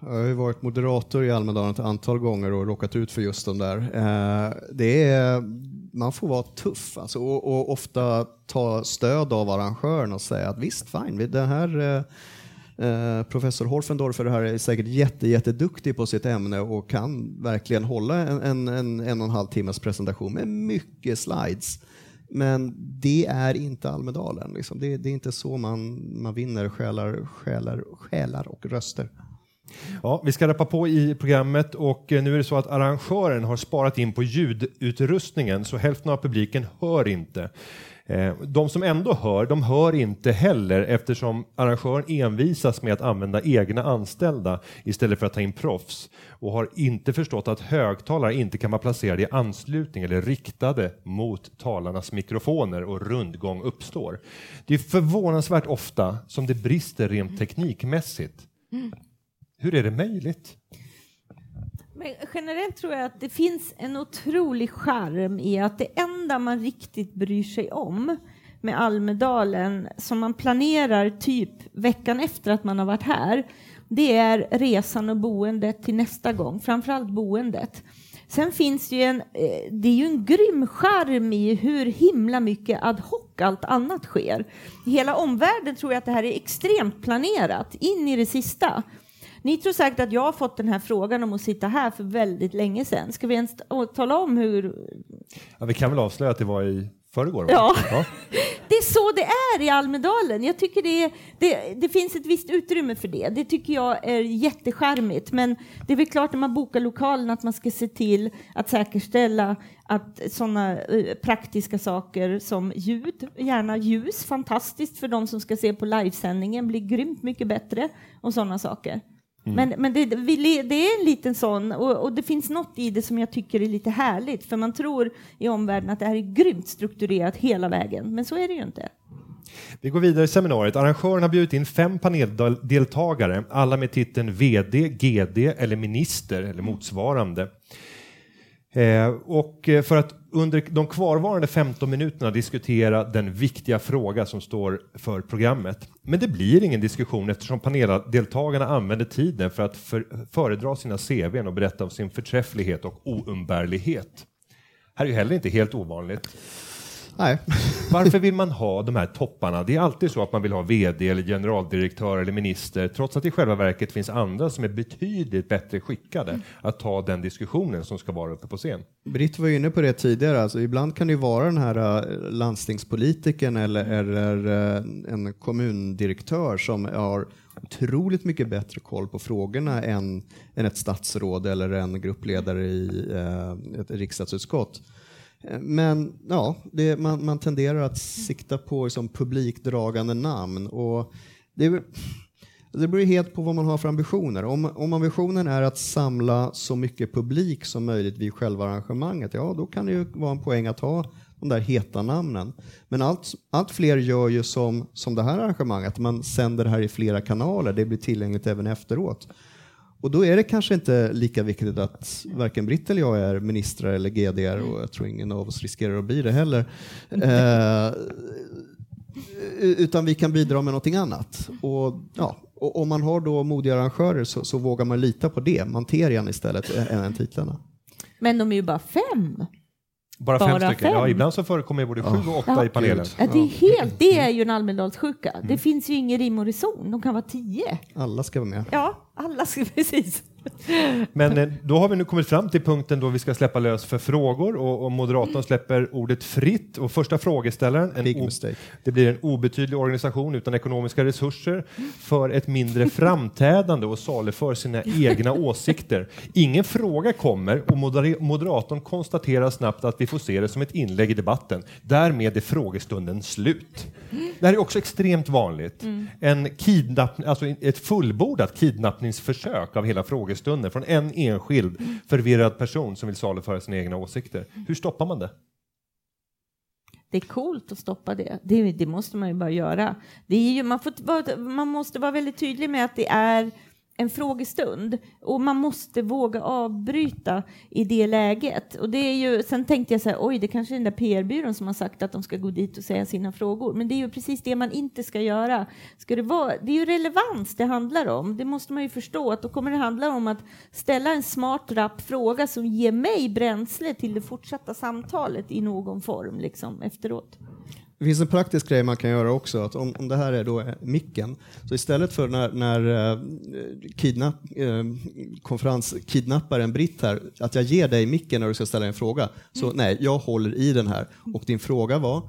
Jag har ju varit moderator i Almedalen ett antal gånger och råkat ut för just de där. Eh, det är, man får vara tuff alltså, och, och ofta ta stöd av arrangören och säga att visst, fine, vi- det här eh, professor Horfendorfer här är säkert jätte, jätteduktig på sitt ämne och kan verkligen hålla en, en, en, en och en halv timmes presentation med mycket slides. Men det är inte Almedalen. Liksom. Det, det är inte så man, man vinner själar, själar, själar och röster. Ja, vi ska rappa på i programmet och eh, nu är det så att arrangören har sparat in på ljudutrustningen så hälften av publiken hör inte. Eh, De som ändå hör, de hör inte heller eftersom arrangören envisas med att använda egna anställda istället för att ta in proffs och har inte förstått att högtalare inte kan vara placerade i anslutning eller riktade mot talarnas mikrofoner och rundgång uppstår. Det är förvånansvärt ofta som det brister rent teknikmässigt. Hur är det möjligt? Men generellt tror jag att det finns en otrolig charm i att det enda man riktigt bryr sig om med Almedalen som man planerar typ veckan efter att man har varit här, det är resan och boendet till nästa gång, framförallt boendet. Sen finns det ju en, eh, det är ju en grym charm i hur himla mycket ad hoc allt annat sker. I hela omvärlden tror jag att det här är extremt planerat, in i det sista. Ni tror säkert att jag har fått den här frågan om att sitta här för väldigt länge sedan. Ska vi ens tala om hur... Ja, vi kan väl avslöja att det var i förrgår? Ja. ja. Det är så det är i Almedalen. Jag tycker det, är, det, det finns ett visst utrymme för det. Det tycker jag är jättecharmigt. Men det är väl klart när man bokar lokalen att man ska se till att säkerställa att sådana eh, praktiska saker som ljud, gärna ljus, fantastiskt för de som ska se på livesändningen, blir grymt mycket bättre och sådana saker. Men, men det, det är en liten sån, och, och det finns något i det som jag tycker är lite härligt, för man tror i omvärlden att det här är grymt strukturerat hela vägen, men så är det ju inte. Vi går vidare i seminariet. Arrangören har bjudit in fem paneldeltagare, alla med titeln VD, GD eller minister eller motsvarande. Eh, och eh, för att under de kvarvarande 15 minuterna diskutera den viktiga fråga som står för programmet. Men det blir ingen diskussion eftersom paneldeltagarna använder tiden för att för, föredra sina CVn och berätta om sin förträfflighet och oumbärlighet. Här är ju heller inte helt ovanligt. Nej. Varför vill man ha de här topparna? Det är alltid så att man vill ha VD eller generaldirektör eller minister, trots att det i själva verket finns andra som är betydligt bättre skickade att ta den diskussionen som ska vara uppe på scen. Britt var inne på det tidigare, alltså ibland kan det ju vara den här äh, landstingspolitikern eller, eller äh, en kommundirektör som har otroligt mycket bättre koll på frågorna än, än ett statsråd eller en gruppledare i äh, ett riksdagsutskott. Eh, men ja, det, man, man tenderar att sikta på liksom, publikdragande namn. Och det, det beror helt på vad man har för ambitioner. Om, om ambitionen är att samla så mycket publik som möjligt vid själva arrangemanget, ja då kan det ju vara en poäng att ha de där heta namnen. Men allt, allt fler gör ju som, som det här arrangemanget, man sänder det här i flera kanaler, det blir tillgängligt även efteråt. Och då är det kanske inte lika viktigt att varken Britt eller jag är ministrar eller GDR och jag tror ingen av oss riskerar att bli det heller. Eh, utan vi kan bidra med någonting annat. Och, ja, och om man har då modiga arrangörer så, så vågar man lita på det, materian istället, än än titlarna. Men de är ju bara fem. Bara fem Bara stycken? fem? Ja, ibland så förekommer både sju och åtta Ja. i panelen. Ja, det, är helt, det är ju en Almedalssjuka. Det finns ju ingen rim och reson. De kan vara tio. Alla ska vara med. Ja, alla ska precis. Men eh, då har vi nu kommit fram till punkten då vi ska släppa lös för frågor och, och moderatorn släpper ordet fritt och första frågeställaren, en Big o- mistake. det blir en obetydlig organisation utan ekonomiska resurser för ett mindre framträdande och saluför sina egna åsikter. Ingen fråga kommer och moder- moderatorn konstaterar snabbt att vi får se det som ett inlägg i debatten. Därmed är frågestunden slut. Det här är också extremt vanligt. En kidnapp, alltså ett fullbordat kidnappningsförsök av hela frågestunden från en enskild förvirrad person som vill saluföra sina egna åsikter. Hur stoppar man det? Det är coolt att stoppa det. Det, det måste man ju bara göra. Det är ju, man, får, man måste vara väldigt tydlig med att det är en frågestund och man måste våga avbryta i det läget. Och det är ju, sen tänkte jag så här, oj, det kanske är den där PR-byrån som har sagt att de ska gå dit och säga sina frågor. Men det är ju precis det man inte ska göra. Ska det, vara, det är ju relevans det handlar om. Det måste man ju förstå att då kommer det handla om att ställa en smart, rapp fråga som ger mig bränsle till det fortsatta samtalet i någon form liksom efteråt. Det finns en praktisk grej man kan göra också. Att om, om det här är då eh, micken, så istället för när, när eh, kidnapp, eh, konferens kidnappar en britt här, att jag ger dig micken när du ska ställa en fråga. Så nej, jag håller i den här. Och din fråga var,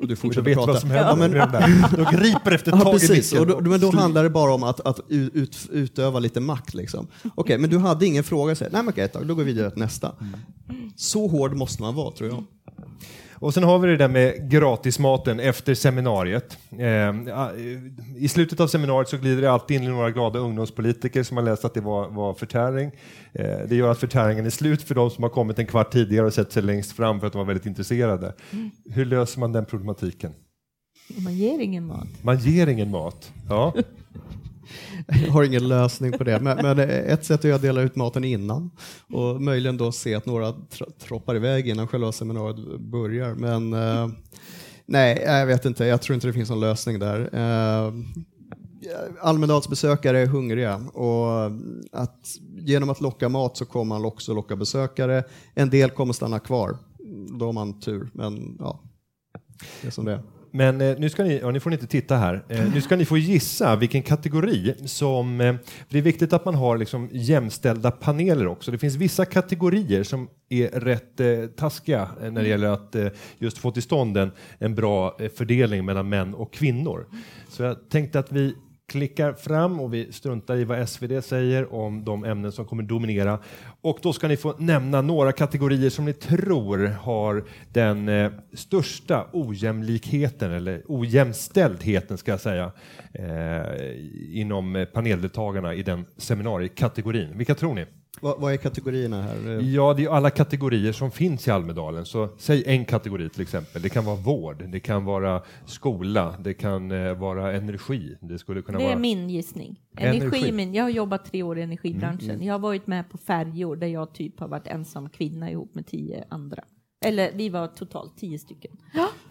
och du fortsätter vet prata. vad som händer. Ja, men, där. De griper efter Ja, tag i precis. micken. Och då, men då handlar det bara om att, att ut, utöva lite makt. Liksom. Okej, men du hade ingen fråga. Så, nej, men okej, då går vi vidare till nästa. Så hård måste man vara, tror jag. Och sen har vi det där med gratismaten efter seminariet. Eh, I slutet av seminariet så glider det alltid in några glada ungdomspolitiker som har läst att det var, var förtäring. Eh, det gör att förtäringen är slut för de som har kommit en kvart tidigare och sett sig längst fram för att de var väldigt intresserade. Hur löser man den problematiken? Man ger ingen mat. Man ger ingen mat. Ja. Jag har ingen lösning på det. Men, men ett sätt är att dela ut maten innan och möjligen då se att några troppar iväg innan själva seminariet börjar. Men eh, nej, jag vet inte. Jag tror inte det finns någon lösning där. Eh, Almedalsbesökare är hungriga och att genom att locka mat så kommer man också locka besökare. En del kommer stanna kvar. Då har man tur, men ja, det är som det är. Men eh, nu ska ni, ja, ni får inte titta här, eh, nu ska ni få gissa vilken kategori som, eh, det är viktigt att man har liksom jämställda paneler också. Det finns vissa kategorier som är rätt eh, taskiga när det gäller att just få till stånd en, en bra fördelning mellan män och kvinnor. Så jag tänkte att vi klickar fram och vi struntar i vad SvD säger om de ämnen som kommer dominera. Och då ska ni få nämna några kategorier som ni tror har den eh, största ojämlikheten, eller ojämställdheten ska jag säga, eh, inom eh, paneldeltagarna i den seminariekategorin. Vilka tror ni? Vad, vad är kategorierna här? Ja, det är alla kategorier som finns i Almedalen. Så säg en kategori till exempel. Det kan vara vård, det kan vara skola, det kan eh, vara energi. Det skulle kunna Det är vara... min gissning. Energi, Energi. min. Jag har jobbat tre år i energibranschen. Mm, Jag har varit med på färjor där jag typ har varit ensam kvinna ihop med tio andra. Eller vi var totalt tio stycken.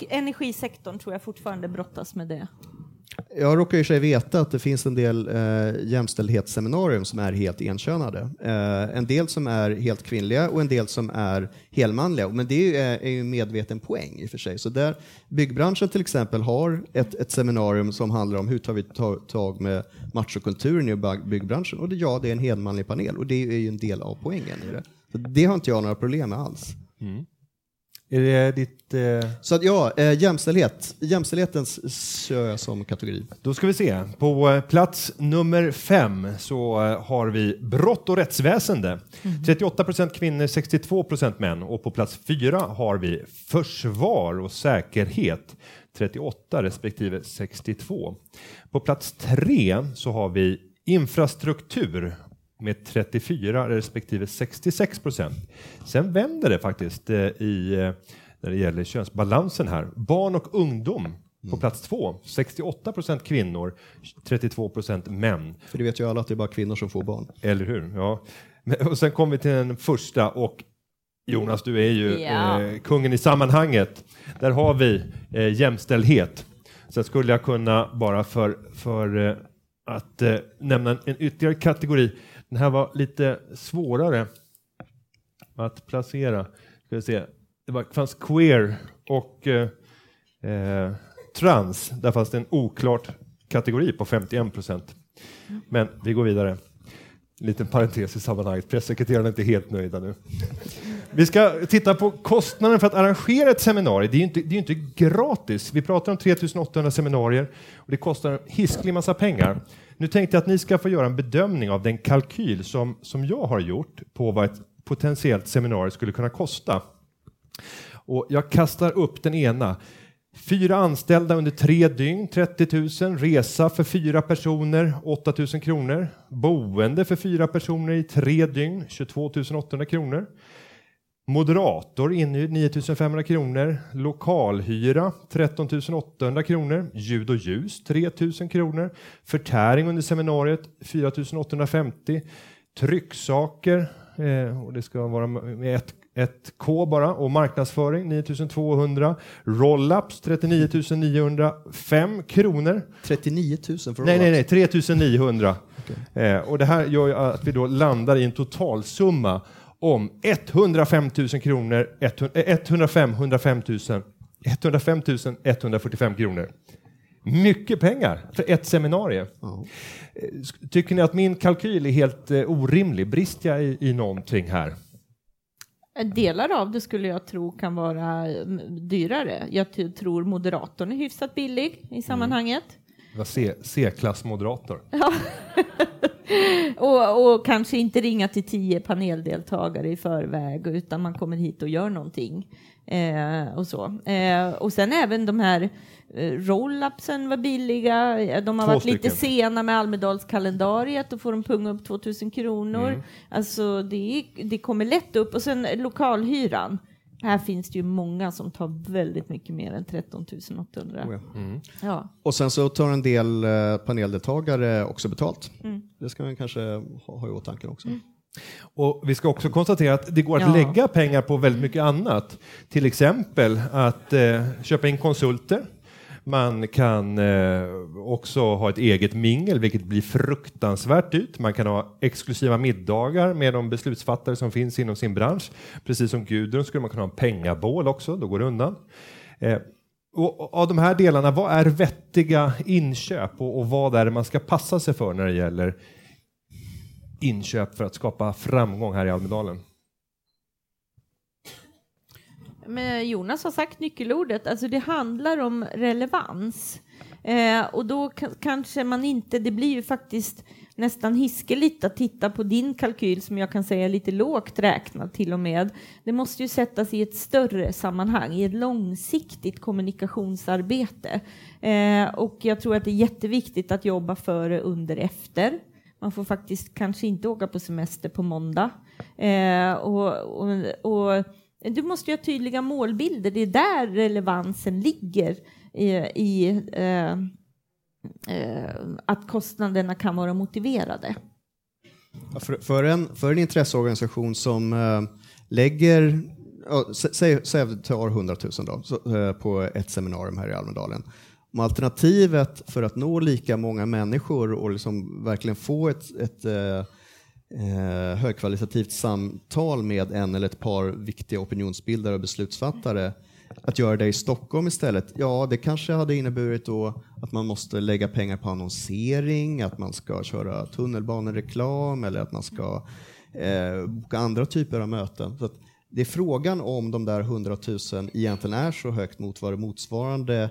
Energisektorn tror jag fortfarande brottas med det. Jag råkar ju sig veta att det finns en del eh, jämställdhetsseminarium som är helt enkönade. Eh, en del som är helt kvinnliga och en del som är helmanliga. Men det är ju, eh, är, ju en medveten poäng i och för sig. Så där, byggbranschen till exempel har ett, ett seminarium som handlar om hur tar vi ta- tag med machokulturen i byggbranschen. Och det, ja, det är en helmanlig panel och det är ju en del av poängen i det. Så det har inte jag några problem med alls. Mm. Är det ditt... Eh... Så att ja, eh, jämställdhet. Jämställdheten s- kör jag som kategori. Då ska vi se. På eh, plats nummer fem så eh, har vi brott och rättsväsende. 38 procent kvinnor, 62 procent män. Och på plats fyra har vi försvar och säkerhet. 38 respektive 62. På plats tre så har vi infrastruktur med 34 respektive 66 procent. Sen vänder det faktiskt eh, i, eh, när det gäller könsbalansen här. Barn och ungdom på plats två, 68 procent kvinnor, 32 procent män. För det vet ju alla att det är bara kvinnor som får barn. Eller hur? Ja. Och sen kommer vi till den första och Jonas, du är ju Ja. eh, kungen i sammanhanget. Där har vi eh, jämställdhet. Sen skulle jag kunna bara för, för eh, att eh, nämna en, en ytterligare kategori. Den här var lite svårare att placera. Ska vi se. Det var, fanns queer och eh, eh, trans. Där fanns det en oklart kategori på 51 procent. Men vi går vidare. Liten parentes i sammanhanget. Pressekreterarna är inte helt nöjda nu. Vi ska titta på kostnaden för att arrangera ett seminarium. Det är ju inte, det är inte gratis. Vi pratar om 3800 seminarier och det kostar en hisklig massa pengar. Nu tänkte jag att ni ska få göra en bedömning av den kalkyl som, som jag har gjort på vad ett potentiellt seminarium skulle kunna kosta. Och jag kastar upp den ena. Fyra anställda under tre dygn, 30 000. Resa för fyra personer, 8 000 kronor. Boende för fyra personer i tre dygn, 22 800 kronor. Moderator inhyrd 9 500 kronor. Lokalhyra 13 800 kronor. Ljud och ljus 3 000 kronor. Förtäring under seminariet 4 850. Trycksaker, eh, och det ska vara med ett, ett K bara, och marknadsföring 9 200. Rollups 39 905 kronor. 39 000 för Nej, nej, rollups. nej, 3900. Eh, och det här gör ju att vi då landar i en totalsumma om 105 000 kronor, 100 eh, 105 105 000, 105 145 kronor. Mycket pengar för ett seminarium. Eh, sk- Tycker ni att min kalkyl är helt eh, orimlig? Brister jag i, i någonting här? Delar av det skulle jag tro kan vara mm, dyrare. Jag tror moderatorn är hyfsat billig i sammanhanget. Det var C- C-klassmoderator. Och, och kanske inte ringa till tio paneldeltagare i förväg utan man kommer hit och gör någonting. Eh, och så. Eh, och sen även de här eh, roll-upsen var billiga. De har Två varit lite stycken. sena med Almedalskalendariet. Då får de punga upp 2000 kronor. Mm. Alltså det, det kommer lätt upp. Och sen lokalhyran. Här finns det ju många som tar väldigt mycket mer än 13 800. Oh ja. Ja. Och sen så tar en del eh, paneldeltagare också betalt. Mm. Det ska man kanske ha, ha i åtanke också. Och vi ska också konstatera att det går att Ja. lägga pengar på väldigt mycket annat. Till exempel att eh, köpa in konsulter. Man kan eh, också ha ett eget mingel, vilket blir fruktansvärt dyrt. Man kan ha exklusiva middagar med de beslutsfattare som finns inom sin bransch. Precis som Gudrun skulle man kunna ha en pengabål också, då går det undan. Eh, och och av de här delarna, vad är vettiga inköp och, och vad är det man ska passa sig för när det gäller inköp för att skapa framgång här i Almedalen? Men Jonas har sagt nyckelordet, alltså det handlar om relevans. Eh, och då kanske man inte, det blir ju faktiskt nästan hiskeligt att titta på din kalkyl som jag kan säga är lite lågt räknad till och med. Det måste ju sättas i ett större sammanhang, i ett långsiktigt kommunikationsarbete. Eh, och jag tror att det är jätteviktigt att jobba före, under, efter. Man får faktiskt kanske inte åka på semester på måndag. Eh, och, och, och du måste ju ha tydliga målbilder, det är där relevansen ligger i, i eh, eh, att kostnaderna kan vara motiverade. För, för, en, för en intresseorganisation som eh, lägger, säg, säg att du tar 100 000 då, så, eh, på ett seminarium här i Almedalen. Om alternativet för att nå lika många människor och liksom verkligen få ett, ett eh, eh, högkvalitativt samtal med en eller ett par viktiga opinionsbildare och beslutsfattare att göra det i Stockholm istället, ja det kanske hade inneburit då att man måste lägga pengar på annonsering, att man ska köra tunnelbanereklam eller att man ska eh, boka andra typer av möten. Så det är frågan om de där 100 000 egentligen är så högt mot vad motsvarande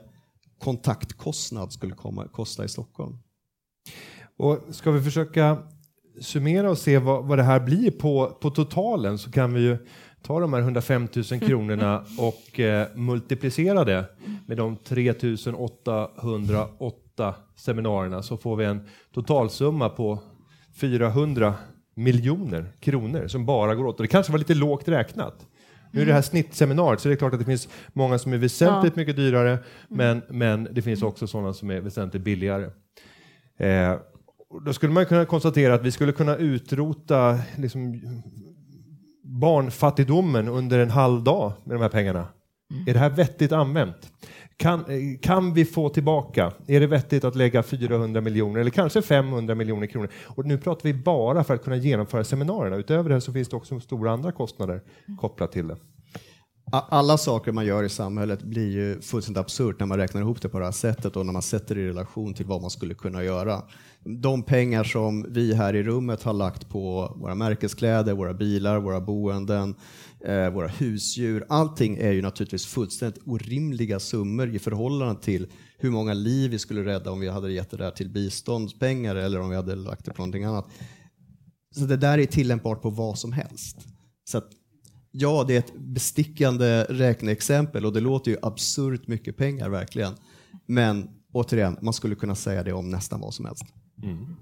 kontaktkostnad skulle komma, kosta i Stockholm. Och ska vi försöka summera och se vad, vad det här blir på, på totalen så kan vi ju ta de här 105 000 kronorna och eh, multiplicera det med de 3 808 seminarierna så får vi en totalsumma på 400 miljoner kronor som bara går åt. Och det kanske var lite lågt räknat. Nu är det här snittseminariet så det är klart att det finns många som är väsentligt ja. mycket dyrare men, men det finns också sådana som är väsentligt billigare. Eh, då skulle man kunna konstatera att vi skulle kunna utrota liksom, barnfattigdomen under en halv dag med de här pengarna. Mm. Är det här vettigt använt? Kan, kan vi få tillbaka? Är det vettigt att lägga 400 miljoner eller kanske 500 miljoner kronor? Och nu pratar vi bara för att kunna genomföra seminarierna. Utöver det så finns det också stora andra kostnader kopplat till det. Alla saker man gör i samhället blir ju fullständigt absurt när man räknar ihop det på det här sättet och när man sätter det i relation till vad man skulle kunna göra. De pengar som vi här i rummet har lagt på våra märkeskläder, våra bilar, våra boenden, eh, våra husdjur. Allting är ju naturligtvis fullständigt orimliga summor i förhållande till hur många liv vi skulle rädda om vi hade gett det där till biståndspengar eller om vi hade lagt det på någonting annat. Så det där är tillämpbart på vad som helst. Så att Ja, det är ett bestickande räkneexempel och det låter ju absurt mycket pengar verkligen. Men återigen, man skulle kunna säga det om nästan vad som helst. Mm.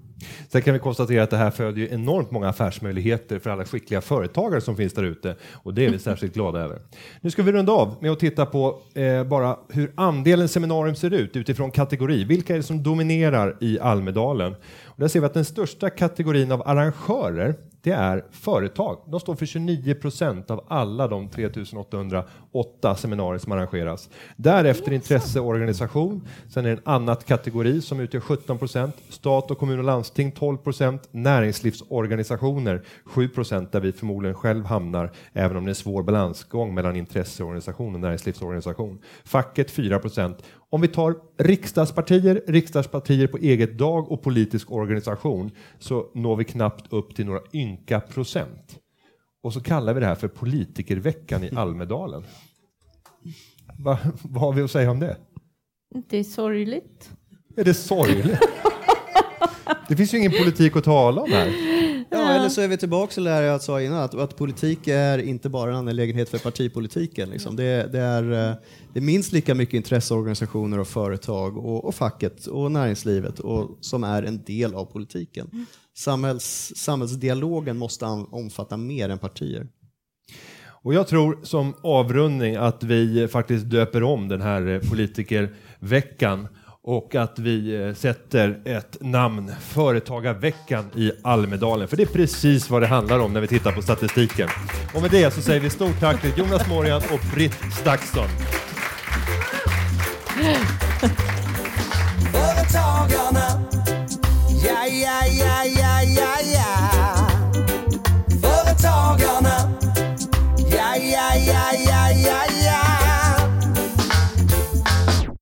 Sen kan vi konstatera att det här föder enormt många affärsmöjligheter för alla skickliga företagare som finns där ute och det är vi särskilt glada över. Nu ska vi runda av med att titta på eh, bara hur andelen seminarium ser ut utifrån kategori. Vilka är det som dominerar i Almedalen? Och där ser vi att den största kategorin av arrangörer det är företag. De står för 29 procent av alla de 3808 seminarier som arrangeras. Därefter intresseorganisation, sen är det en annat kategori som utgör 17 procent, stat och kommun och landsting 12 procent, näringslivsorganisationer 7 procent där vi förmodligen själv hamnar, även om det är en svår balansgång mellan intresseorganisation och näringslivsorganisation. Facket 4 procent om vi tar riksdagspartier, riksdagspartier på eget dag och politisk organisation så når vi knappt upp till några ynka procent. Och så kallar vi det här för politikerveckan i Almedalen. Va, vad har vi att säga om det? Det är sorgligt. Är det sorgligt? Det finns ju ingen politik att tala om här. Ja, eller så är vi tillbaka till det jag sa innan, att, att politik är inte bara en angelägenhet för partipolitiken. Liksom. Det, det, är, eh, det är minst lika mycket intresseorganisationer och företag och, och facket och näringslivet och, som är en del av politiken. Samhälls, samhällsdialogen måste omfatta mer än partier. Och jag tror som avrundning att vi faktiskt döper om den här eh, politikerveckan och att vi eh, sätter ett namn, Företagarveckan i Almedalen. För det är precis vad det handlar om när vi tittar på statistiken. Och med det så säger vi stort tack till Jonas Morian och Britt Stakston. Företagarna, ja, ja, ja, ja, ja, ja. Företagarna